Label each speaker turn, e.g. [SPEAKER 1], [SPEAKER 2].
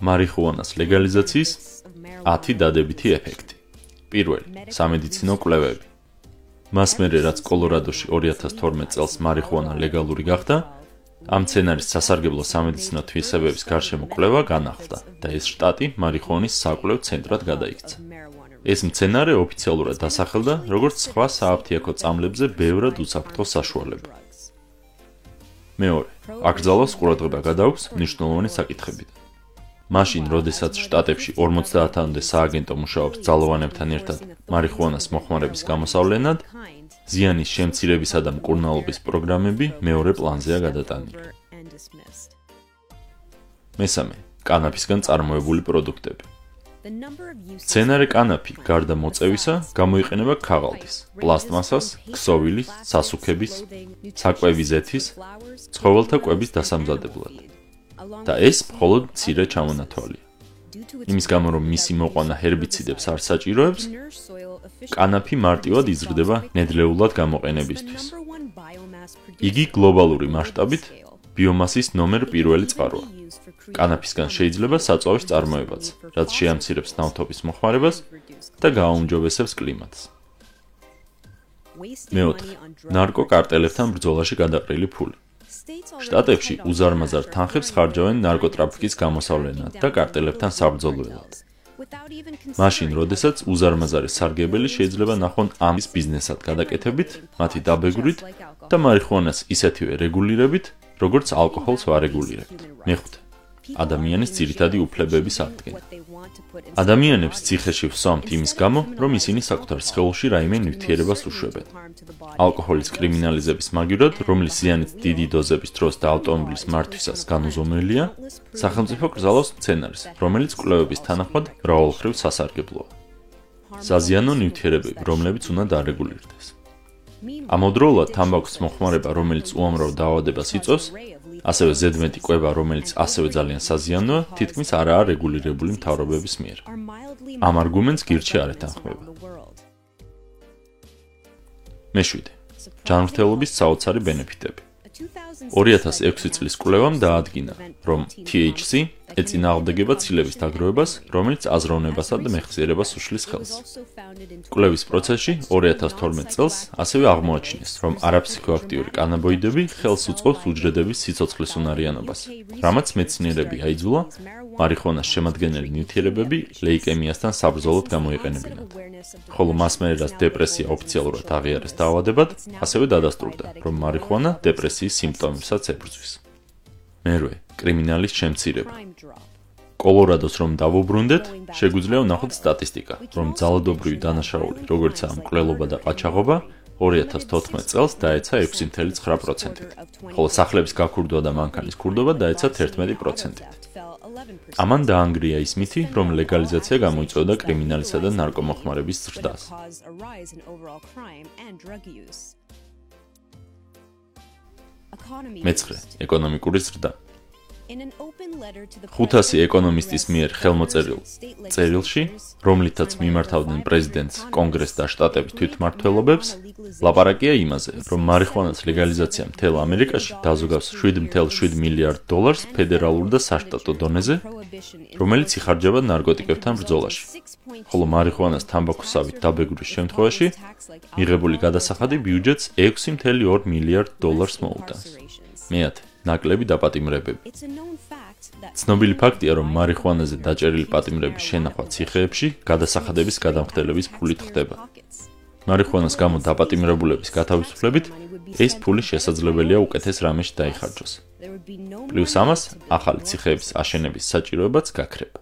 [SPEAKER 1] მარიხუანას ლეგალიზაციის 10 დადებითი ეფექტი. პირველი, სამედიცინო კვლევები. მას მერე რაც კოლორადოში 2012 წელს მარიხუანა ლეგალური გახდა, ამ სცენარის სასარგებლო სამედიცინო თვისებების გარშემო კვლევა განახლდა და ეს შტატი მარიხუანის საკვლევ ცენტრად გადაიქცა. ეს მცენარე ოფიციალურად დასახელდა როგორც სხვა სააფთიაქო წამლებზე ბევრად უსაფრთხო საშუალება. მეორე, აკრძალოს ყურადღება გადააქვს მნიშვნელოვანი საკითხებიდან. მაშინ, როდესაც შტატებში 50-მდე სააგენტო მუშაობს ძალოვანებთან ერთად მარიხუანას მოხმარების გამოსავლენად, ზიანის შემცირებისა და მკურნალობის პროგრამები მეორე პლანზეა გადატანილი. მესამე, კანაფისგან წარმოებული პროდუქტები. სცენარე კანაფი გარდა მოწევისა გამოიყენება ქაღალდის, პლასტმასას, ქსოვილის, სასუქების, საკვების ზეთის, ცხოველთა კვების დასამზადებლად. და ეს მხოლოდ ცირე ჩამონათვალია. იმის გამო რომ მისი მოყვანა ჰერბიციდებს არ საჭიროებს, კანაფი მარტივად იზრდება ნედლეულად გამოყენებისთვის. იგი გლობალური მასშტაბით ბიომასის ნომერ პირველი წყაროა. კანაფისგან შეიძლება საწვავის წარმოებაც, რაც შეამცირებს ნავთობის მოხმარებას და გააუმჯობესებს კლიმატს. მეოთხე, ნარკოკარტელებთან ბრძოლაში გადაყრილი ფული. შტატებში უზარმაზარ თანხებს ხარჯავენ ნარკოტრაფიკის გამოსავლენად და კარტელებთან საბრძოლველად. მაშინ, როდესაც უზარმაზარი სარგებელი შეიძლება ნახონ ამის ბიზნესად გადაკეთებით, მათი დაბეგრვით და მარიხუანას ისეთივე რეგულირებით, როგორც ალკოჰოლს ვარეგულირებთ. მეხუთე ადამიანის ძირითადი უფლებების აღდგენა. ადამიანებს ციხეში ვსვამთ იმის გამო, რომ ისინი საკუთარ სხეულში რაიმე ნივთიერებას უშვებენ. ალკოჰოლის კრიმინალიზების მაგივრად, რომლის ზიანით დიდი დოზების დროს და ავტომობილის მართვისას განუზომელია, სახელმწიფო კრძალავს სცენარის, რომელიც კვლევების თანახმად მრავალხრივ სასარგებლოა. საზიანო ნივთიერებები, რომლებიც უნდა დარეგულირდეს. ამავდროულად თამბაქოს მოხმარება, რომელიც უამრავ დაავადებას იწვევს, ასევე ზედმეტი კვება, რომელიც ასევე ძალიან საზიანოა, თითქმის არაა რეგულირებული მთავრობების მიერ. ამ არგუმენტს გირჩი არ ეთანხმება. მეშვიდე. ჯანმრთელობის საოცარი ბენეფიტები. 2006 წლის კვლევამ დაადგინა, რომ THC ეწინააღმდეგება ცილების დაგროვებას, რომელიც აზროვნებასა და მეხსიერებას უშლის ხელს. კვლევის პროცესში 2012 წელს ასევე აღმოაჩინეს, რომ არაფსიქოაქტიური კანაბოიდები ხელს უწყობს უჯრედების სიცოცხლის უნარიანობას, რამაც მეცნიერები აიძულა მარიხუანას შემადგენელი ნივთიერებები ლეიკემიასთან საბრძოლოდ გამოიყენებინათ. ხოლო მას მერე რაც დეპრესია ოფიციალურად აღიარეს დაავადებად, ასევე დადასტურდა, რომ მარიხუანა დეპრესიის სიმპტომებსაც ებრძვის. მერვე კრიმინალის შემცირება. კოლორადოს რომ დავუბრუნდეთ, შეგვიძლია ვნახოთ სტატისტიკა, რომ ძალადობრივი დანაშაული, როგორიცაა მკვლელობა და ყაჩაღობა, 2014 წელს დაეცა 6.9%-ით, ხოლო სახლების გაქურდვა და მანქანის ქურდობა დაეცა 11%-ით. ამან დაანგრია ის მითი, რომ ლეგალიზაცია გამოიწვევდა კრიმინალისა და ნარკომოხმარების ზრდას. მეცხრე ეკონომიკური ზრდა 500 ეკონომისტის მიერ ხელმოწერილ წერილში, რომლითაც მიმართავდნენ პრეზიდენტს, კონგრესს და შტატების თვითმმართველობებს, ლაპარაკია იმაზე, რომ მარიხუანას ლეგალიზაცია მთელ ამერიკაში დაზოგავს 7.7 მილიარდ დოლარს ფედერალურ და საშტატო დონეზე, რომელიც იხარჯება ნარკოტიკებთან ბრძოლაში. ხოლო მარიხუანას თამბაქოსავით დაბეგრვის შემთხვევაში მიღებული გადასახადი ბიუჯეტს 6.2 მილიარდ დოლარს მოუტანს. მეათე ნაკლები დაპატიმრებები. ცნობილი ფაქტია, რომ მარიხუანაზე დაჭერილი პატიმრების შენახვა ციხეებში გადასახადების გადამხდელების ფულით ხდება. მარიხუანას გამო დაპატიმრებულების გათავისუფლებით ეს ფული შესაძლებელია უკეთეს რამეში დაიხარჯოს. პლუს ამას ახალი ციხეების აშენების საჭიროებაც გაქრება.